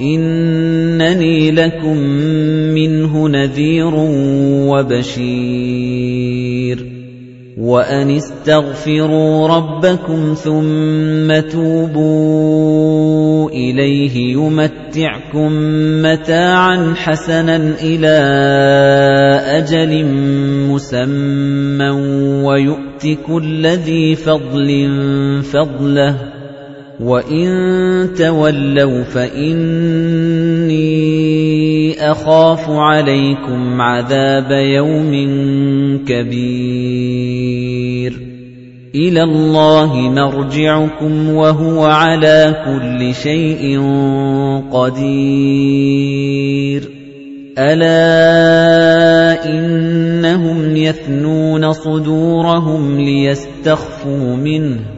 إِنَّنِي لَكُم مِّنْهُ نَذِيرٌ وَبَشِيرٌ. وَأَنِ اسْتَغْفِرُوا رَبَّكُمْ ثُمَّ تُوبُوا إِلَيْهِ يُمَتِّعْكُم مَّتَاعًا حَسَنًا إِلَىٰ أَجَلٍ مُّسَمًّى وَيُؤْتِ كُلَّ ذِي فَضْلٍ فَضْلَهُ ۖ. وَإِن تَوَلَّوْا فَإِنِّي أَخَافُ عَلَيْكُمْ عَذَابَ يَوْمٍ كَبِيرٍ إِلَى اللَّهِ مَرْجِعُكُمْ وَهُوَ عَلَىٰ كُلِّ شَيْءٍ قَدِيرٌ أَلَا إِنَّهُمْ يَثْنُونَ صُدُورَهُمْ لِيَسْتَخْفُوا مِنْهُ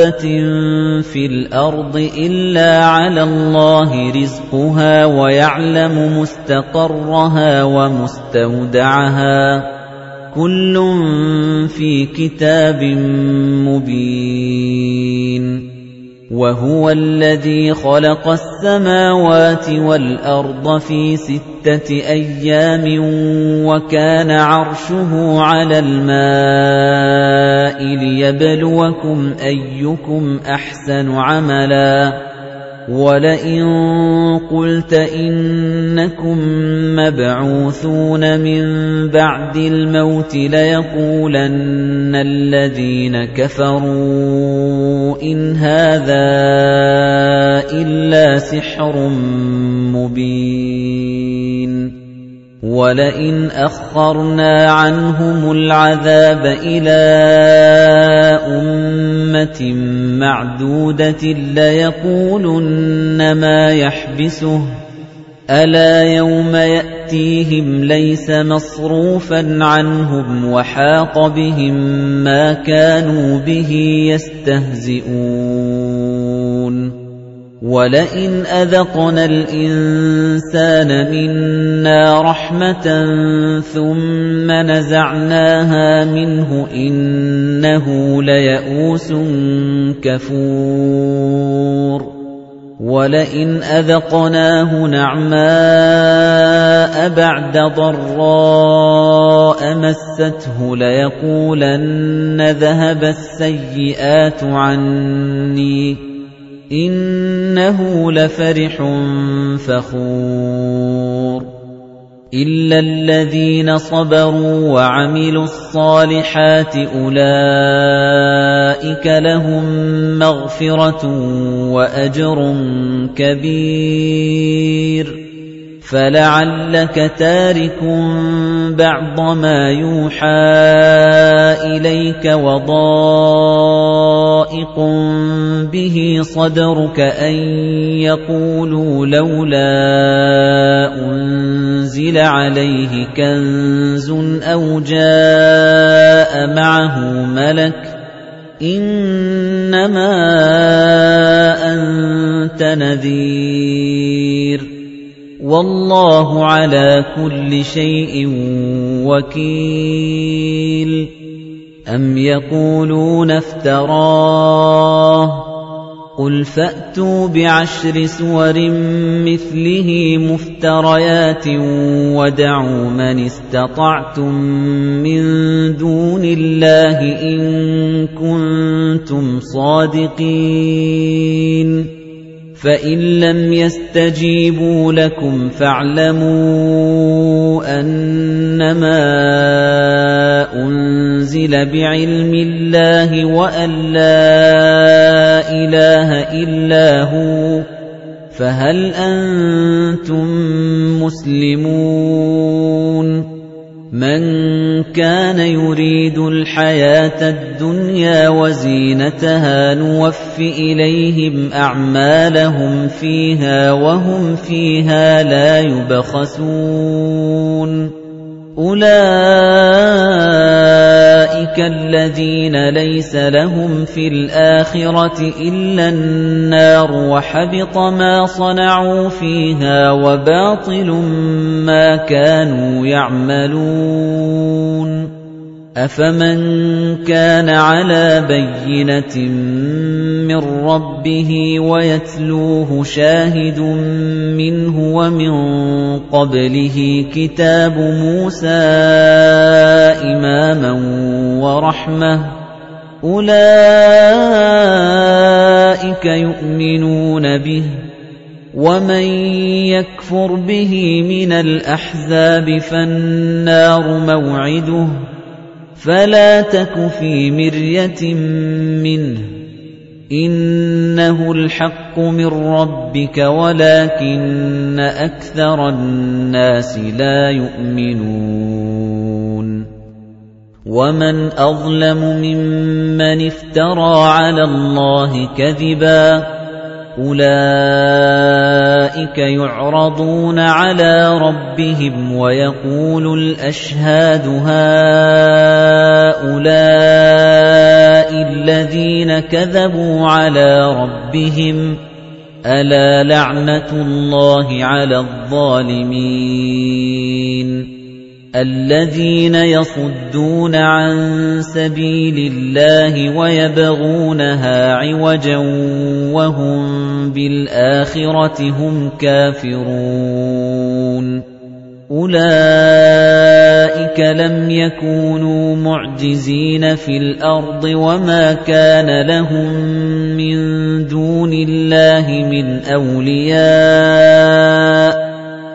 دَابَّةٍ فِي الْأَرْضِ إِلَّا عَلَى اللَّهِ رِزْقُهَا وَيَعْلَمُ مُسْتَقَرَّهَا وَمُسْتَوْدَعَهَا ۚ كُلٌّ فِي كِتَابٍ مُّبِينٍ وَهُوَ الَّذِي خَلَقَ السَّمَاوَاتِ وَالْأَرْضَ فِي سِتَّةِ أَيَّامٍ وَكَانَ عَرْشُهُ عَلَى الْمَاءِ لِيَبْلُوَكُمْ أَيُّكُمْ أَحْسَنُ عَمَلًا ۗ وَلَئِن قُلْتَ إِنَّكُم مَّبْعُوثُونَ مِن بَعْدِ الْمَوْتِ لَيَقُولَنَّ الَّذِينَ كَفَرُوا إِنْ هَٰذَا إِلَّا سِحْرٌ مُّبِينٌ وَلَئِنْ أَخَّرْنَا عَنْهُمُ الْعَذَابَ إِلَىٰ أُمَّةٍ مَّعْدُودَةٍ لَّيَقُولُنَّ مَا يَحْبِسُهُ ۗ. أَلَا يَوْمَ يَأْتِيهِمْ لَيْسَ مَصْرُوفًا عَنْهُمْ وَحَاقَ بِهِم مَّا كَانُوا بِهِ يَسْتَهْزِئُونَ. وَلَئِنْ أَذَقْنَا الْإِنسَانَ مِنَّا رَحْمَةً ثُمَّ نَزَعْنَاهَا مِنْهُ إِنَّهُ لَيَئُوسٌ كَفُورٌ وَلَئِنْ أَذَقْنَاهُ نَعْمَاءَ بَعْدَ ضَرَّاءَ مَسَّتْهُ لَيَقُولَنَّ ذَهَبَ السَّيِّئَاتُ عَنِّي إِنَّهُ لَفَرِحٌ فَخُورٌ. إِلَّا الَّذِينَ صَبَرُوا وَعَمِلُوا الصَّالِحَاتِ أُولَئِكَ لَهُم مَّغْفِرَةٌ وَأَجْرٌ كَبِيرٌ. فَلَعَلَّكَ تَارِكٌ بَعْضَ مَا يُوحَىٰ إِلَيْكَ وَضَائِقٌ بِهِ صَدْرُكَ أَن يَقُولُوا لَوْلَا أُنزِلَ عَلَيْهِ كَنزٌ أَوْ جَاءَ مَعَهُ مَلَكٌ ۚ إِنَّمَا أَنتَ نَذِيرٌ وَاللَّهُ عَلَىٰ كُلِّ شَيْءٍ وَكِيلٌ. أَمْ يَقُولُونَ افْتَرَاهُ ۖ؟ قُلْ فَأْتُوا بِعَشْرِ سُوَرٍ مِّثْلِهِ مُفْتَرَيَاتٍ وَادْعُوا مَنِ اسْتَطَعْتُم مِّن دُونِ اللَّهِ إِن كُنتُمْ صَادِقِينَ. فَإِن لَّمْ يَسْتَجِيبُوا لَكُمْ فَاعْلَمُوا أَنَّمَا أُنزِلَ بِعِلْمِ اللَّهِ وَأَن لَّا إِلَٰهَ إِلَّا هُوَ فَهَلْ أَنتُم مُّسْلِمُونَ مَن كَانَ يُرِيدُ الْحَيَاةَ الدُّنْيَا وَزِينَتَهَا نُوَفِّ إِلَيْهِمْ أَعْمَالَهُمْ فِيهَا وَهُمْ فِيهَا لَا يُبْخَسُونَ. أُولَئِكَ الَّذِينَ لَيْسَ لَهُمْ فِي الْآخِرَةِ إِلَّا النَّارُ وَحَبِطَ مَا صَنَعُوا فِيهَا وَبَاطِلٌ مَا كَانُوا يَعْمَلُونَ أَفَمَن كَانَ عَلَى بَيِّنَةٍ مِّن رَّبِّهِ وَيَتْلُوهُ شَاهِدٌ مِّنْهُ وَمِن قَبْلِهِ كِتَابُ مُوسَىٰ إِمَامًا وَرَحْمَةً أُولَٰئِكَ يُؤْمِنُونَ بِهِ وَمَن يَكْفُرْ بِهِ مِنَ الْأَحْزَابِ فَالنَّارُ مَوْعِدُهُ فَلَا تَكُ فِي مِرْيَةٍ مِّنْهُ إِنَّهُ الْحَقُّ مِن رَّبِّكَ وَلَكِنَّ أَكْثَرَ النَّاسِ لَا يُؤْمِنُونَ. وَمَنْ أَظْلَمُ مِمَّنِ افْتَرَىٰ عَلَى اللَّهِ كَذِبًا أُولَئِكَ يُعْرَضُونَ عَلَىٰ رَبِّهِمْ وَيَقُولُ الْأَشْهَادُ هَٰؤُلَاءِ الَّذِينَ كَذَبُوا عَلَىٰ رَبِّهِمْ ۚ أَلَا لَعْنَةُ اللَّهِ عَلَى الظَّالِمِينَ الَّذِينَ يَصُدُّونَ عَن سَبِيلِ اللَّهِ وَيَبْغُونَهَا عِوَجًا وَهُم بِالْآخِرَةِ هُمْ كَافِرُونَ. أُولَئِكَ لَمْ يَكُونُوا مُعْجِزِينَ فِي الْأَرْضِ وَمَا كَانَ لَهُم مِّن دُونِ اللَّهِ مِنْ أَوْلِيَاءَ.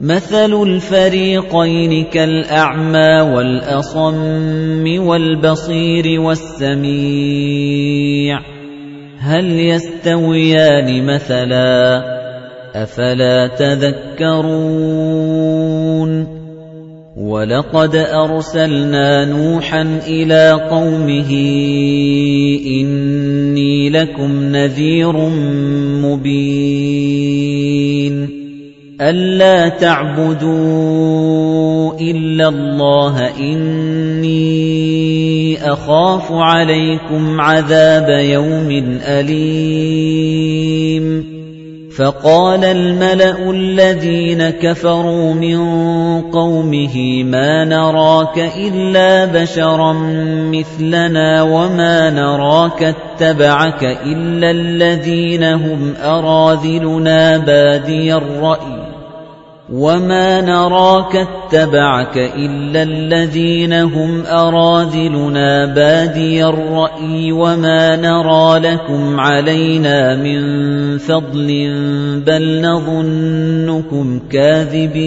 مَثَلُ الْفَرِيقَيْنِ كَالْأَعْمَىٰ وَالْأَصَمِّ وَالْبَصِيرِ وَالسَّمِيعِ. هَلْ يَسْتَوِيَانِ مَثَلًا ۚ؟ أَفَلَا تَذَكَّرُونَ؟ وَلَقَدْ أَرْسَلْنَا نُوحًا إِلَىٰ قَوْمِهِ إِنِّي لَكُمْ نَذِيرٌ مُّبِينٌ. أَلَّا تَعْبُدُوا إِلَّا اللَّهَ إِنِّي أَخَافُ عَلَيْكُمْ عَذَابَ يَوْمٍ أَلِيمٍ فَقَالَ الْمَلَأُ الَّذِينَ كَفَرُوا مِن قَوْمِهِ مَا نَرَاكَ إِلَّا بَشَرًا مِثْلَنَا وَمَا نَرَاكَ اتَّبَعَكَ إِلَّا الَّذِينَ هُمْ أَرَاذِلُنَا بَادِيَ الرَّأْيِ. وَمَا نَرَاكَ اتَّبَعَكَ إِلَّا الَّذِينَ هُمْ أَرَاذِلُنَا بَادِيَ الرَّأْيِ وَمَا نَرَىٰ لَكُمْ عَلَيْنَا مِن فَضْلٍ بَلْ نَظُنُّكُمْ كَاذِبِينَ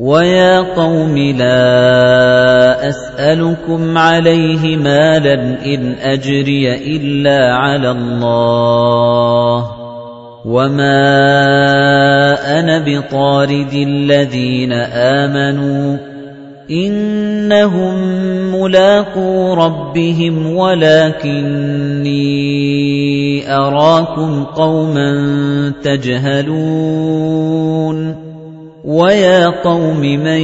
وَيَا قَوْمِ لَا أَسْأَلُكُمْ عَلَيْهِ مَالًا إِنْ أَجْرِيَ إِلَّا عَلَى اللَّهِ وَمَا أَنَا بِطَارِدِ الَّذِينَ آمَنُوا إِنَّهُم مُّلَاقُو رَبِّهِمْ وَلَكِنِّي أَرَاكُمْ قَوْمًا تَجْهَلُونَ وَيَا قَوْمِ مَن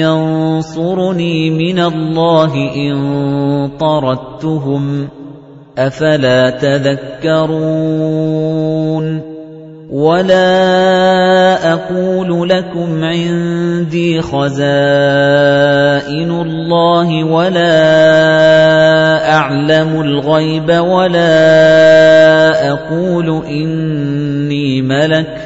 يَنصُرُنِي مِنَ اللَّهِ إِن طَرَدتُّهُمْ ۚ أَفَلَا تَذَكَّرُونَ وَلَا أَقُولُ لَكُمْ عِندِي خَزَائِنُ اللَّهِ وَلَا أَعْلَمُ الْغَيْبَ وَلَا أَقُولُ إِنِّي مَلَكٌ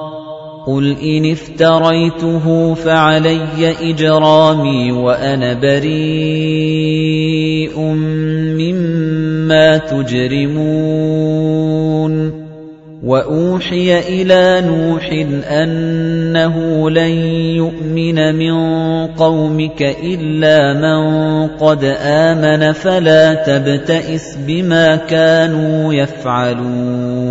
قُلْ إِنِ افْتَرَيْتُهُ فَعَلَيَّ إِجْرَامِي وَأَنَا بَرِيءٌ مِّمَّا تُجْرِمُونَ وَأُوحِيَ إِلَى نُوحٍ أَنَّهُ لَن يُؤْمِنَ مِن قَوْمِكَ إِلَّا مَن قَدْ آمَنَ فَلَا تَبْتَئِسْ بِمَا كَانُوا يَفْعَلُونَ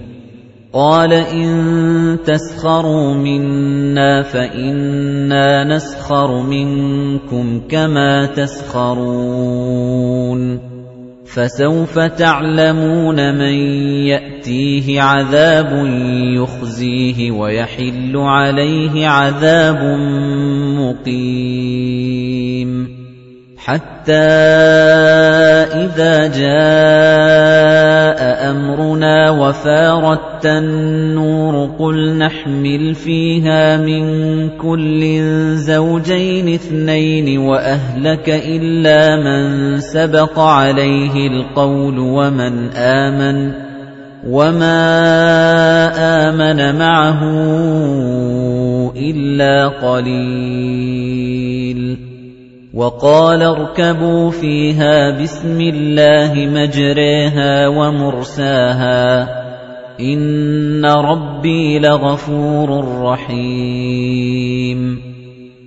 قَالَ إِن تَسْخَرُوا مِنَّا فَإِنَّا نَسْخَرُ مِنكُمْ كَمَا تَسْخَرُونَ فَسَوْفَ تَعْلَمُونَ مَن يَأْتِيهِ عَذَابٌ يُخْزِيهِ وَيَحِلُّ عَلَيْهِ عَذَابٌ مُّقِيمٌ حَتَّى إِذَا جَاءَ أَمْرُنَا وَفَارَتِ النُّورُ قُلْ نَحْمِلُ فِيهَا مِن كُلٍّ زَوْجَيْنِ اثْنَيْنِ وَأَهْلَكَ إِلَّا مَن سَبَقَ عَلَيْهِ الْقَوْلُ وَمَنْ آمَنَ وَمَا آمَنَ مَعَهُ إِلَّا قَلِيلٌ وَقَالَ ارْكَبُوا فِيهَا بِسْمِ اللَّهِ مَجْرَاهَا وَمُرْسَاهَا ۚ إِنَّ رَبِّي لَغَفُورٌ رَّحِيمٌ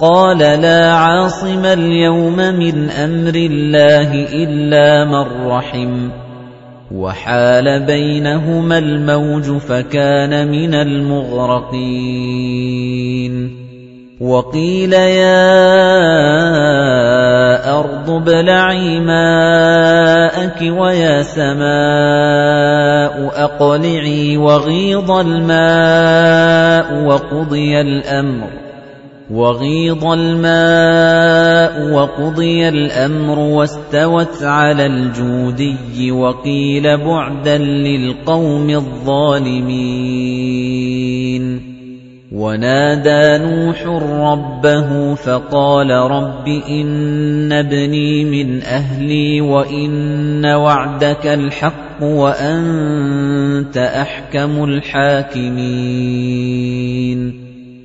قَالَ لَا عَاصِمَ الْيَوْمَ مِنْ أَمْرِ اللَّهِ إِلَّا مَن رَّحِمَ. وَحَالَ بَيْنَهُمَا الْمَوْجُ فَكَانَ مِنَ الْمُغْرَقِينَ. وَقِيلَ يَا أَرْضُ ابْلَعِي مَاءَكِ وَيَا سَمَاءُ أَقْلِعِي وَغِيضَ الْمَاءُ وَقُضِيَ الْأَمْرُ. وَغِيضَ الْمَاءُ وَقُضِيَ الْأَمْرُ وَاسْتَوَتْ عَلَى الْجُودِيِّ وَقِيلَ بُعْدًا لِلْقَوْمِ الظَّالِمِينَ. وَنَادَىٰ نُوحٌ رَّبَّهُ فَقَالَ رَبِّ إِنَّ ابْنِي مِنْ أَهْلِي وَإِنَّ وَعْدَكَ الْحَقُّ وَأَنتَ أَحْكَمُ الْحَاكِمِينَ.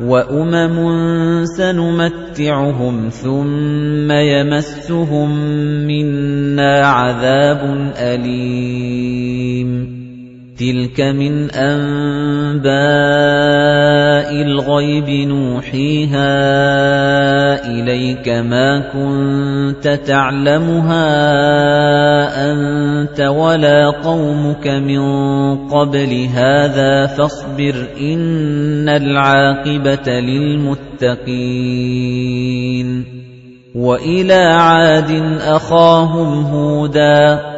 وَأُمَمٌ سَنُمَتِّعُهُمْ ثُمَّ يَمَسُّهُم مِّنَّا عَذَابٌ أَلِيمٌ تِلْكَ مِنْ أَنبَاءِ الْغَيْبِ نُوحِيهَا إِلَيْكَ مَا كُنتَ تَعْلَمُهَا أَنتَ وَلَا قَوْمُكَ مِن قَبْلِ هَٰذَا فَاصْبِرْ إِنَّ الْعَاقِبَةَ لِلْمُتَّقِينَ وَإِلَىٰ عَادٍ أَخَاهُمْ هُودًا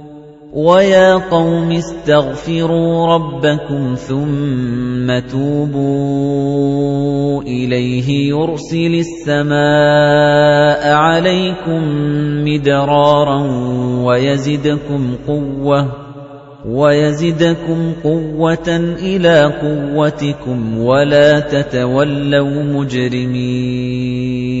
وَيَا قَوْمِ اسْتَغْفِرُوا رَبَّكُمْ ثُمَّ تُوبُوا إِلَيْهِ يُرْسِلِ السَّمَاءَ عَلَيْكُم مِّدْرَارًا وَيَزِدْكُمْ قُوَّةً وَيَزِدْكُمْ قُوَّةً إِلَىٰ قُوَّتِكُمْ وَلَا تَتَوَلَّوْا مُجْرِمِينَ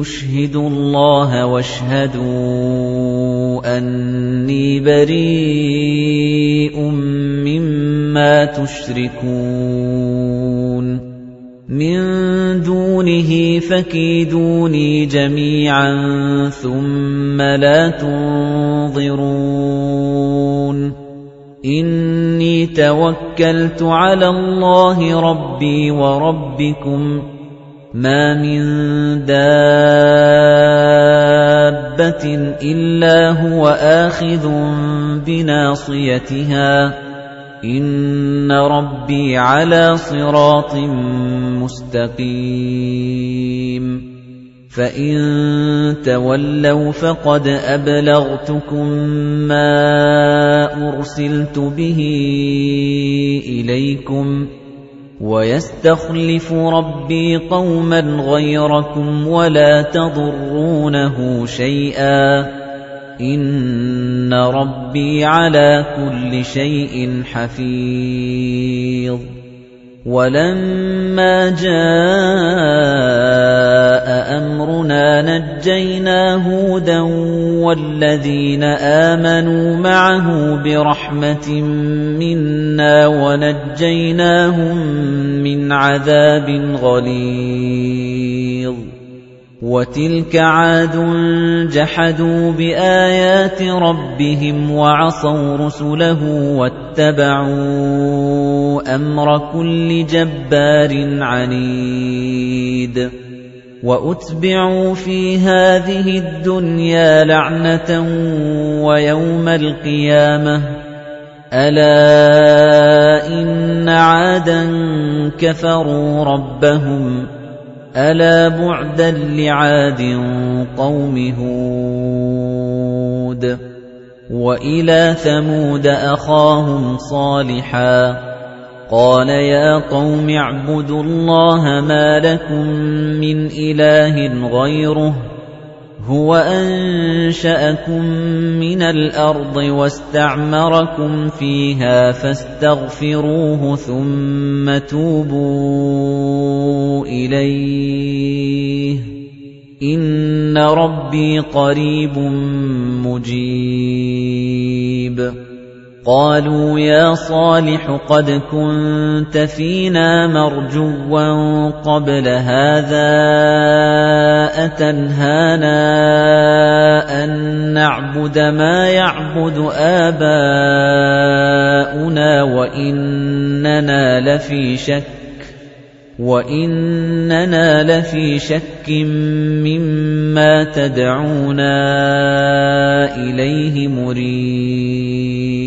أُشْهِدُ اللَّهَ وَاشْهَدُوا أَنِّي بَرِيءٌ مِّمَّا تُشْرِكُونَ. مِن دُونِهِ فَكِيدُونِي جَمِيعًا ثُمَّ لَا تُنظِرُونِ. إِنِّي تَوَكَّلْتُ عَلَى اللَّهِ رَبِّي وَرَبِّكُم مَّا مِن دَابَّةٍ إِلَّا هُوَ آخِذٌ بِنَاصِيَتِهَا إِنَّ رَبِّي عَلَى صِرَاطٍ مُّسْتَقِيمٍ فَإِن تَوَلَّوْا فَقَدْ أَبْلَغْتُكُم مَّا أُرْسِلْتُ بِهِ إِلَيْكُمْ وَيَسْتَخْلِفُ رَبِّي قَوْمًا غَيْرَكُمْ وَلَا تَضُرُّونَهُ شَيْئًا. إِنَّ رَبِّي عَلَى كُلِّ شَيْءٍ حَفِيظٌ. وَلَمَّا جَاءَ أَمْرُنَا نَجَّيْنَا هُودًا وَالَّذِينَ آمَنُوا مَعَهُ بِرَحْمَةٍ مِنَّا وَنَجَّيْنَاهُم مِّنْ عَذَابٍ غَلِيظٍ. وَتِلْكَ عَادٌ جَحَدُوا بِآيَاتِ رَبِّهِمْ وَعَصَوْا رُسُلَهُ وَاتَّبَعُوا أَمْرَ كُلِّ جَبَّارٍ عَنِيدٍ وَأُتْبِعُوا فِي هَٰذِهِ الدُّنْيَا لَعْنَةً وَيَوْمَ الْقِيَامَةِ. أَلَا إِنَّ عَادًا كَفَرُوا رَبَّهُمْ. أَلَا بُعْدًا لِّعَادٍ قَوْمِ هُودٍ. وَإِلَىٰ ثَمُودَ أَخَاهُمْ صَالِحًا. قَالَ يَا قَوْمِ اعْبُدُوا اللَّهَ مَا لَكُم مِّنْ إِلَٰهٍ غَيْرُهُ هُوَ أَنشَأَكُم مِّنَ الْأَرْضِ وَاسْتَعْمَرَكُمْ فِيهَا فَاسْتَغْفِرُوهُ ثُمَّ تُوبُوا إِلَيْهِ إِنَّ رَبِّي قَرِيبٌ مُّجِيبٌ قَالُوا يَا صَالِحُ قَدْ كُنتَ فِينَا مَرْجُوًّا قَبْلَ هَٰذَا أَتَنْهَانَا أَن نَّعْبُدَ مَا يَعْبُدُ آبَاؤُنَا وَإِنَّنَا لَفِي شَكٍّ وَإِنَّنَا لَفِي شَكٍّ مِّمَّا تَدْعُونَا إِلَيْهِ مُرِيبٍ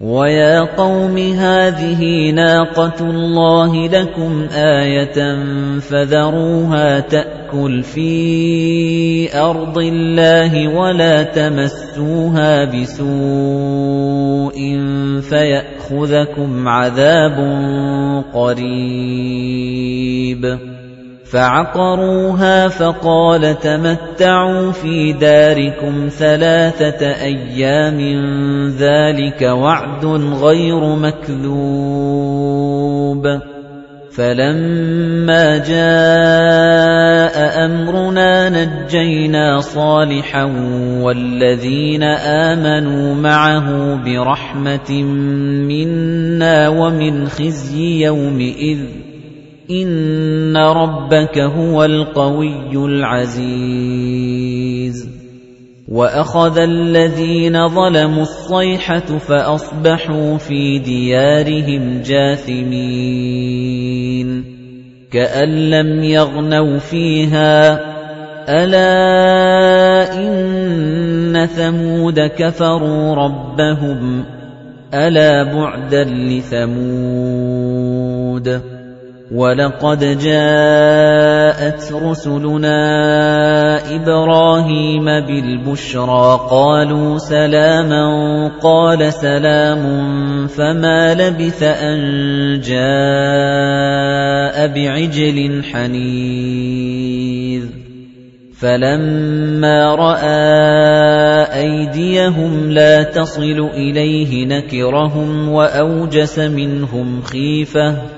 وَيَا قَوْمِ هَٰذِهِ نَاقَةُ اللَّهِ لَكُمْ آيَةً فَذَرُوهَا تَأْكُلْ فِي أَرْضِ اللَّهِ وَلَا تَمَسُّوهَا بِسُوءٍ فَيَأْخُذَكُمْ عَذَابٌ قَرِيبٌ فَعَقَرُوهَا فَقَالَ تَمَتَّعُوا فِي دَارِكُمْ ثَلَاثَةَ أَيَّامٍ ذَلِكَ وَعْدٌ غَيْرُ مَكْذُوبٍ. فَلَمَّا جَاءَ أَمْرُنَا نَجَّيْنَا صَالِحًا وَالَّذِينَ آمَنُوا مَعَهُ بِرَحْمَةٍ مِنَّا وَمِنْ خِزْيِ يَوْمِئِذٍ إِنَّ رَبَّكَ هُوَ الْقَوِيُّ الْعَزِيزُ. وَأَخَذَ الَّذِينَ ظَلَمُوا الصَّيْحَةُ فَأَصْبَحُوا فِي دِيَارِهِمْ جَاثِمِينَ. كَأَن لَّمْ يَغْنَوْا فِيهَا. أَلَا إِنَّ ثَمُودَ كَفَرُوا رَبَّهُمْ. أَلَا بُعْدًا لِّثَمُودَ. وَلَقَدْ جَاءَتْ رُسُلُنَا إِبْرَاهِيمَ بِالْبُشْرَىٰ قَالُوا سَلَامًا قَالَ سَلَامٌ فَمَا لَبِثَ أَن جَاءَ بِعِجْلٍ حَنِيذٍ. فَلَمَّا رَأَىٰ أَيْدِيَهُمْ لَا تَصِلُ إِلَيْهِ نَكِرَهُمْ وَأَوْجَسَ مِنْهُمْ خِيفَةً.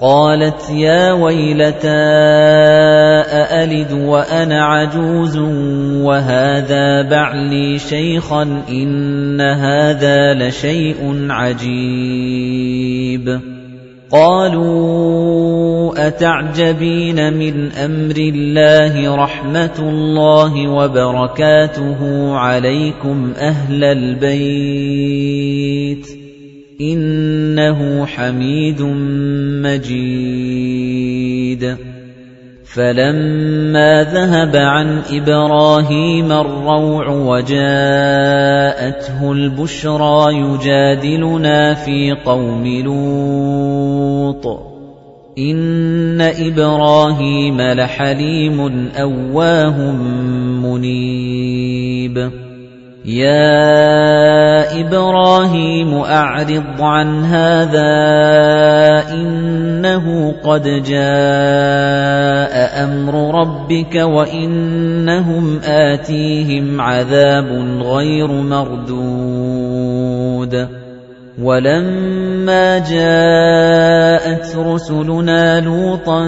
قالت يا ويلتى أألد وأنا عجوز وهذا بعلي شيخا إن هذا لشيء عجيب. قالوا أتعجبين من أمر الله رحمة الله وبركاته عليكم أهل البيت؟ إِنَّهُ حَمِيدٌ مَّجِيدٌ. فَلَمَّا ذَهَبَ عَن إِبْرَاهِيمَ الرَّوْعُ وَجَاءَتْهُ الْبُشْرَىٰ يُجَادِلُنَا فِي قَوْمِ لُوطٍ. إِنَّ إِبْرَاهِيمَ لَحَلِيمٌ أَوَّاهٌ مُّنِيبٌ. يَا إِبْرَاهِيمُ أَعْرِضْ عَنْ هَٰذَا إِنَّهُ قَدْ جَاءَ أَمْرُ رَبِّكَ وَإِنَّهُمْ آتِيهِمْ عَذَابٌ غَيْرُ مَرْدُودٍ. وَلَمَّا جَاءَتْ رُسُلُنَا لُوطًا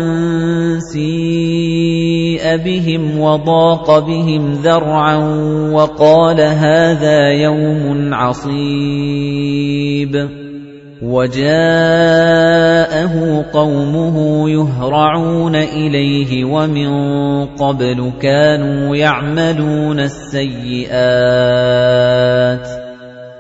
سِيءَ بِهِمْ وَضَاقَ بِهِمْ ذَرْعًا وَقَالَ هَذَا يَوْمٌ عَصِيبٌ. وَجَاءَهُ قَوْمُهُ يُهْرَعُونَ إِلَيْهِ وَمِن قَبْلُ كَانُوا يَعْمَلُونَ السَّيِّئَاتِ.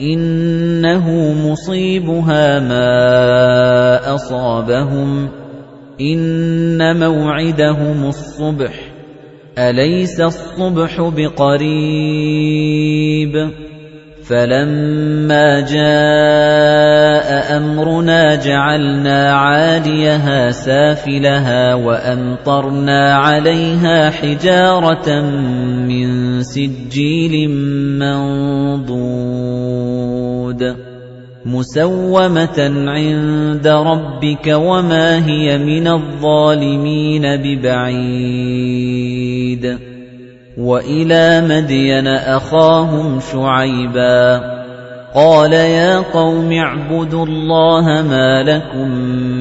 إِنَّهُ مُصِيبُهَا مَا أَصَابَهُمْ. إِنَّ مَوْعِدَهُمُ الصُّبْحُ. أَلَيْسَ الصُّبْحُ بِقَرِيبٍ؟ فَلَمَّا جَاءَ أَمْرُنَا جَعَلْنَا عَالِيَهَا سَافِلَهَا وَأَمْطَرْنَا عَلَيْهَا حِجَارَةً مِّن سِجِّيلٍ مَّنضُودٍ مُّسَوَّمَةً عِندَ رَبِّكَ وَمَا هِيَ مِنَ الظَّالِمِينَ بِبَعِيدٍ وَإِلَى مَدْيَنَ أَخَاهُمْ شُعَيْبًا. قَالَ يَا قَوْمِ اعْبُدُوا اللَّهَ مَا لَكُم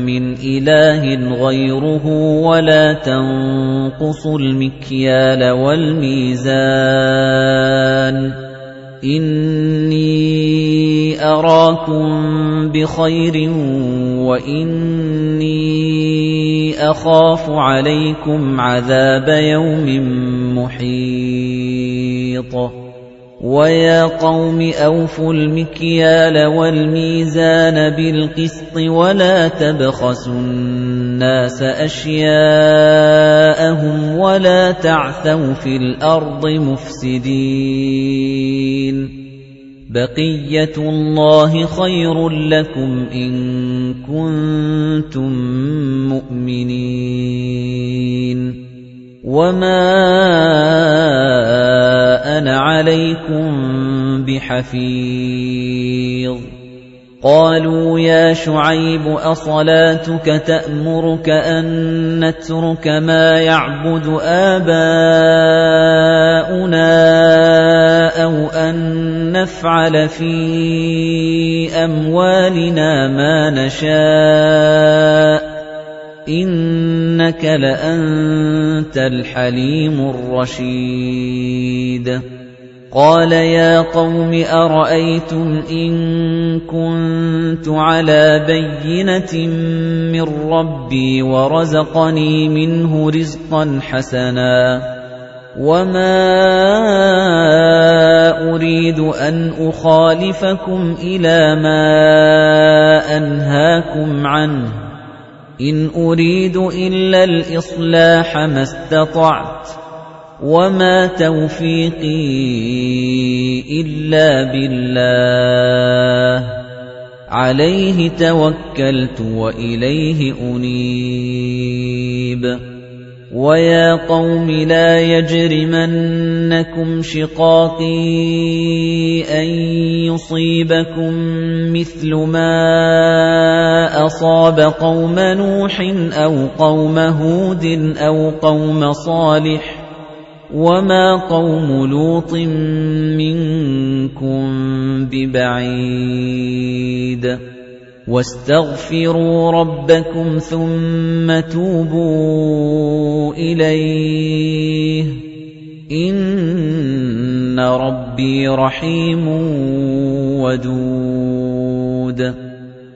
مِّنْ إِلَٰهٍ غَيْرُهُ وَلَا تَنقُصُوا الْمِكْيَالَ وَالْمِيزَانَ. إِنِّي أَرَاكُم بِخَيْرٍ وَإِنِّي أَخَافُ عَلَيْكُمْ عَذَابَ يَوْمٍ مُحِيطٍ وَيَا قَوْمِ أَوْفُوا الْمِكْيَالَ وَالْمِيزَانَ بِالْقِسْطِ وَلَا تَبْخَسُوا النَّاسَ أَشْيَاءَهُمْ وَلَا تَعْثَوْا فِي الْأَرْضِ مُفْسِدِينَ. بَقِيَّةُ اللَّهِ خَيْرٌ لَّكُمْ إِن كُنتُم مُّؤْمِنِينَ. وَمَا أَنَا عَلَيْكُم بِحَفِيظٍ قَالُوا يَا شُعَيْبُ أَصَلَاتُكَ تَأْمُرُكَ أَن نَّتْرُكَ مَا يَعْبُدُ آبَاؤُنَا أَوْ أَن نَّفْعَلَ فِي أَمْوَالِنَا مَا نَشَاءُ إِنَّكَ لَأَنتَ الْحَلِيمُ الرَّشِيدُ. قَالَ يَا قَوْمِ أَرَأَيْتُمْ إِن كُنتُ عَلَىٰ بَيِّنَةٍ مِّن رَّبِّي وَرَزَقَنِي مِنْهُ رِزْقًا حَسَنًا وَمَا أُرِيدُ أَنْ أُخَالِفَكُمْ إِلَىٰ مَا أَنْهَاكُمْ عَنْهُ. إِنْ أُرِيدُ إِلَّا الْإِصْلَاحَ مَا اسْتَطَعْتُ وَمَا تَوْفِيقِي إِلَّا بِاللَّهِ. عَلَيْهِ تَوَكَّلْتُ وَإِلَيْهِ أُنِيبُ. وَيَا قَوْمِ لَا يَجْرِمَنَّكُمْ شِقَاقِي أَن يُصِيبَكُم مِّثْلُ مَا أَصَابَ قَوْمَ نُوحٍ أَوْ قَوْمَ هُودٍ أَوْ قَوْمَ صَالِحٍ وَمَا قَوْمُ لُوطٍ مِنكُم بِبَعِيدٍ. وَاسْتَغْفِرُوا رَبَّكُمْ ثُمَّ تُوبُوا إِلَيْهِ. إِنَّ رَبِّي رَحِيمٌ وَدُودٌ.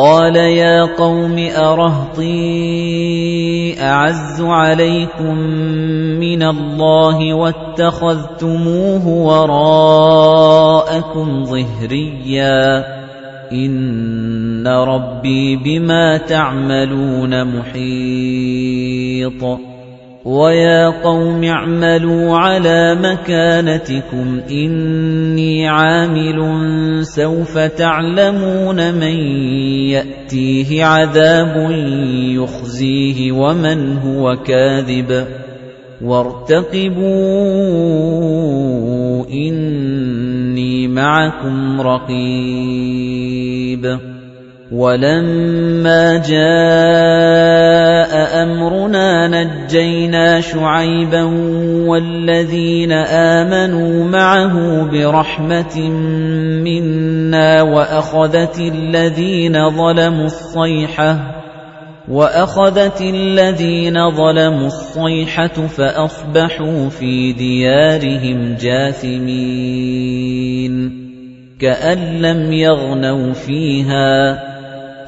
قَالَ يَا قَوْمِ أَرَهْطِي أَعَزُّ عَلَيْكُم مِّنَ اللَّهِ وَاتَّخَذْتُمُوهُ وَرَاءَكُمْ ظِهْرِيًّا إِنَّ رَبِّي بِمَا تَعْمَلُونَ مُحِيطٌ وَيَا قَوْمِ اعْمَلُوا عَلَى مَكَانَتِكُمْ إِنِّي عَامِلٌ سَوْفَ تَعْلَمُونَ مَن يَأْتِيهِ عَذَابٌ يُخْزِيهِ وَمَنْ هُوَ كَاذِبٌ وَارْتَقِبُوا إِنِّي مَعَكُمْ رَقِيبٌ وَلَمَّا جَاءَ أَمْرُنَا نَجَّيْنَا شُعَيْبًا وَالَّذِينَ آمَنُوا مَعَهُ بِرَحْمَةٍ مِنَّا وَأَخَذَتِ الَّذِينَ ظَلَمُوا الصَّيْحَةُ وَأَخَذَتِ الَّذِينَ ظَلَمُوا الصَّيْحَةُ فَأَصْبَحُوا فِي دِيَارِهِمْ جَاثِمِينَ كَأَن لَّمْ يَغْنَوْا فِيهَا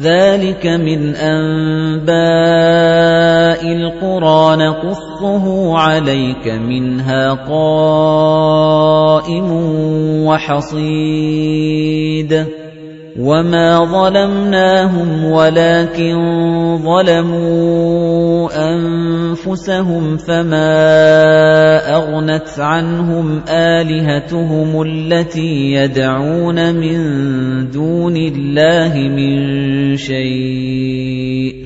ذَٰلِكَ مِنْ أَنبَاءِ الْقُرَىٰ نَقُصُّهُ عَلَيْكَ ۖ مِنْهَا قَائِمٌ وَحَصِيدٌ. وَمَا ظَلَمْنَاهُمْ وَلَٰكِن ظَلَمُوا أَنفُسَهُمْ فَمَا أَغْنَتْ عَنْهُمْ آلِهَتُهُمُ الَّتِي يَدْعُونَ مِن دُونِ اللَّهِ مِن شَيْءٍ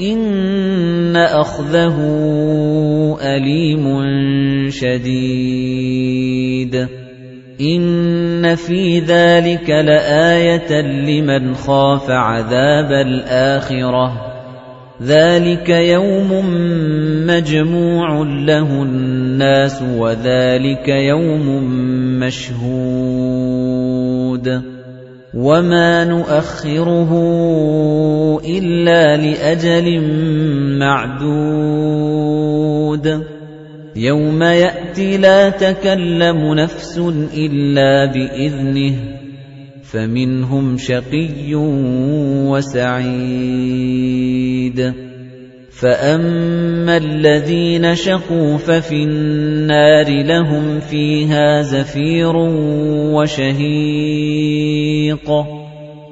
إِنَّ أَخْذَهُ أَلِيمٌ شَدِيدٌ إِنَّ فِي ذَلِكَ لَآيَةً لِمَنْ خَافَ عَذَابَ الْآخِرَةِ ذَلِكَ يَوْمٌ مَّجْمُوعٌ لَّهُ النَّاسُ وَذَلِكَ يَوْمٌ مَّشْهُودٌ وَمَا نُؤَخِّرُهُ إِلَّا لِأَجَلٍ مَّعْدُودٍ يَوْمَ يَأْتِي لَا تَكَلَّمُ نَفْسٌ إِلَّا بِإِذْنِهِ فَمِنْهُمْ شَقِيٌّ وَسَعِيدٌ فَأَمَّا الَّذِينَ شَقُوا فَفِي النَّارِ لَهُمْ فِيهَا زَفِيرٌ وَشَهِيقٌ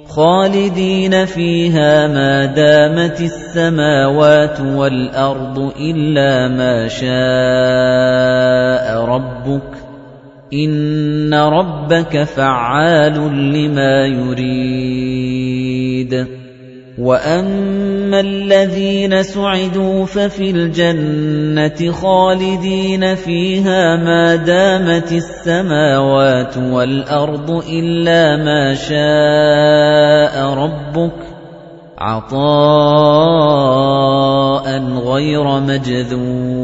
خَالِدِينَ فِيهَا مَا دَامَتِ السَّمَاوَاتُ وَالْأَرْضُ إِلَّا مَا شَاءَ رَبُّكَ إِنَّ رَبَّكَ فَعَّالٌ لِّمَا يُرِيدُ وَأَمَّا الَّذِينَ سُعِدُوا فَفِي الْجَنَّةِ خَالِدِينَ فِيهَا مَا دَامَتِ السَّمَاوَاتُ وَالْأَرْضُ إِلَّا مَا شَاءَ رَبُّكَ عَطَاءً غَيْرَ مَجْذُوذٍ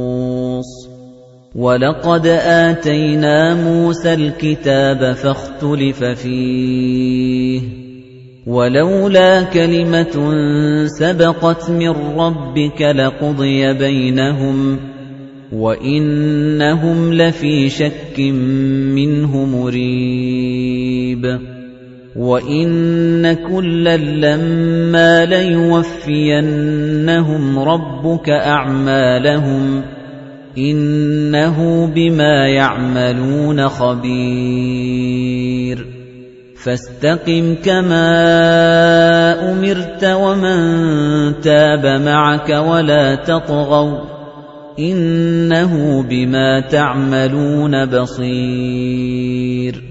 وَلَقَدْ آتَيْنَا مُوسَى الْكِتَابَ فَاخْتُلِفَ فِيهِ وَلَوْلَا كَلِمَةٌ سَبَقَتْ مِن رَّبِّكَ لَقُضِيَ بَيْنَهُمْ وَإِنَّهُمْ لَفِي شَكٍّ مِّنْهُ مُرِيبٍ وَإِنَّ كُلًّا لَّمَّا لَيُوَفِّيَنَّهُمْ رَبُّكَ أَعْمَالَهُمْ إِنَّهُ بِمَا يَعْمَلُونَ خَبِيرٌ. فَاسْتَقِمْ كَمَا أُمِرْتَ وَمَن تَابَ مَعَكَ وَلَا تَطْغَوْا. إِنَّهُ بِمَا تَعْمَلُونَ بَصِيرٌ.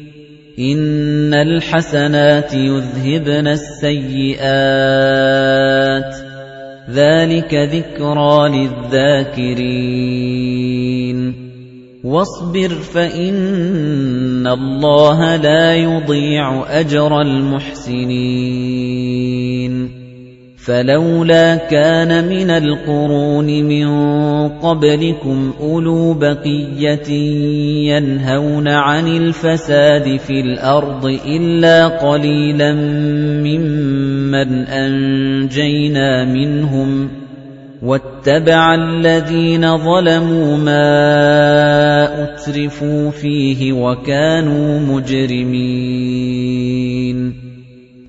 إِنَّ الْحَسَنَاتِ يُذْهِبْنَ السَّيِّئَاتِ ذَلِكَ ذِكْرَى لِلذَّاكِرِينَ وَاصْبِرْ فَإِنَّ اللَّهَ لَا يُضِيعُ أَجْرَ الْمُحْسِنِينَ فَلَوْلَا كَانَ مِنَ الْقُرُونِ مِن قَبْلِكُمْ أُولُو بَقِيَّةٍ يَنْهَوْنَ عَنِ الْفَسَادِ فِي الْأَرْضِ إِلَّا قَلِيلًا مِّمَّنْ أَنجَيْنَا مِنْهُمْ وَاتَّبَعَ الَّذِينَ ظَلَمُوا مَا أُتْرِفُوا فِيهِ وَكَانُوا مُجْرِمِينَ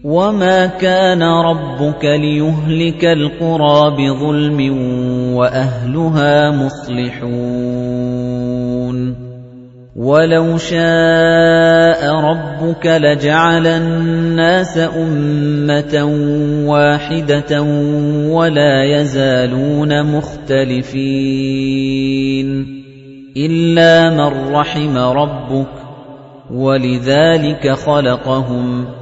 وَمَا كَانَ رَبُّكَ لِيُهْلِكَ الْقُرَىٰ بِظُلْمٍ وَأَهْلُهَا مُصْلِحُونَ وَلَوْ شَاءَ رَبُّكَ لَجَعَلَ النَّاسَ أُمَّةً وَاحِدَةً وَلَا يَزَالُونَ مُخْتَلِفِينَ إِلَّا مَن رَّحِمَ رَبُّكَ وَلِذَٰلِكَ خَلَقَهُمْ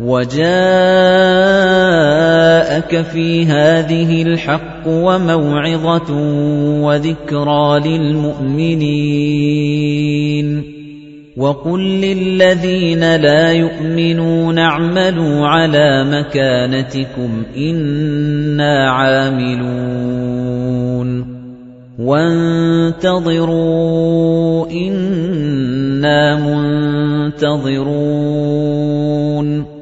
وَجَاءَكَ فِي هَٰذِهِ الْحَقُّ وَمَوْعِظَةٌ وَذِكْرَىٰ لِلْمُؤْمِنِينَ. وَقُل لِّلَّذِينَ لَا يُؤْمِنُونَ اعْمَلُوا عَلَىٰ مَكَانَتِكُمْ إِنَّا عَامِلُونَ. وَانتَظِرُوا إِنَّا مُنتَظِرُونَ.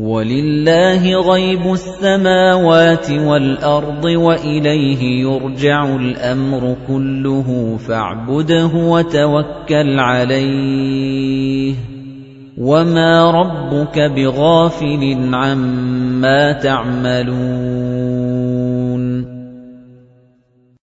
وَلِلَّهِ غَيْبُ السَّمَاوَاتِ وَالْأَرْضِ وَإِلَيْهِ يُرْجَعُ الْأَمْرُ كُلُّهُ فَاعْبُدْهُ وَتَوَكَّلْ عَلَيْهِ. وَمَا رَبُّكَ بِغَافِلٍ عَمَّا تَعْمَلُونَ.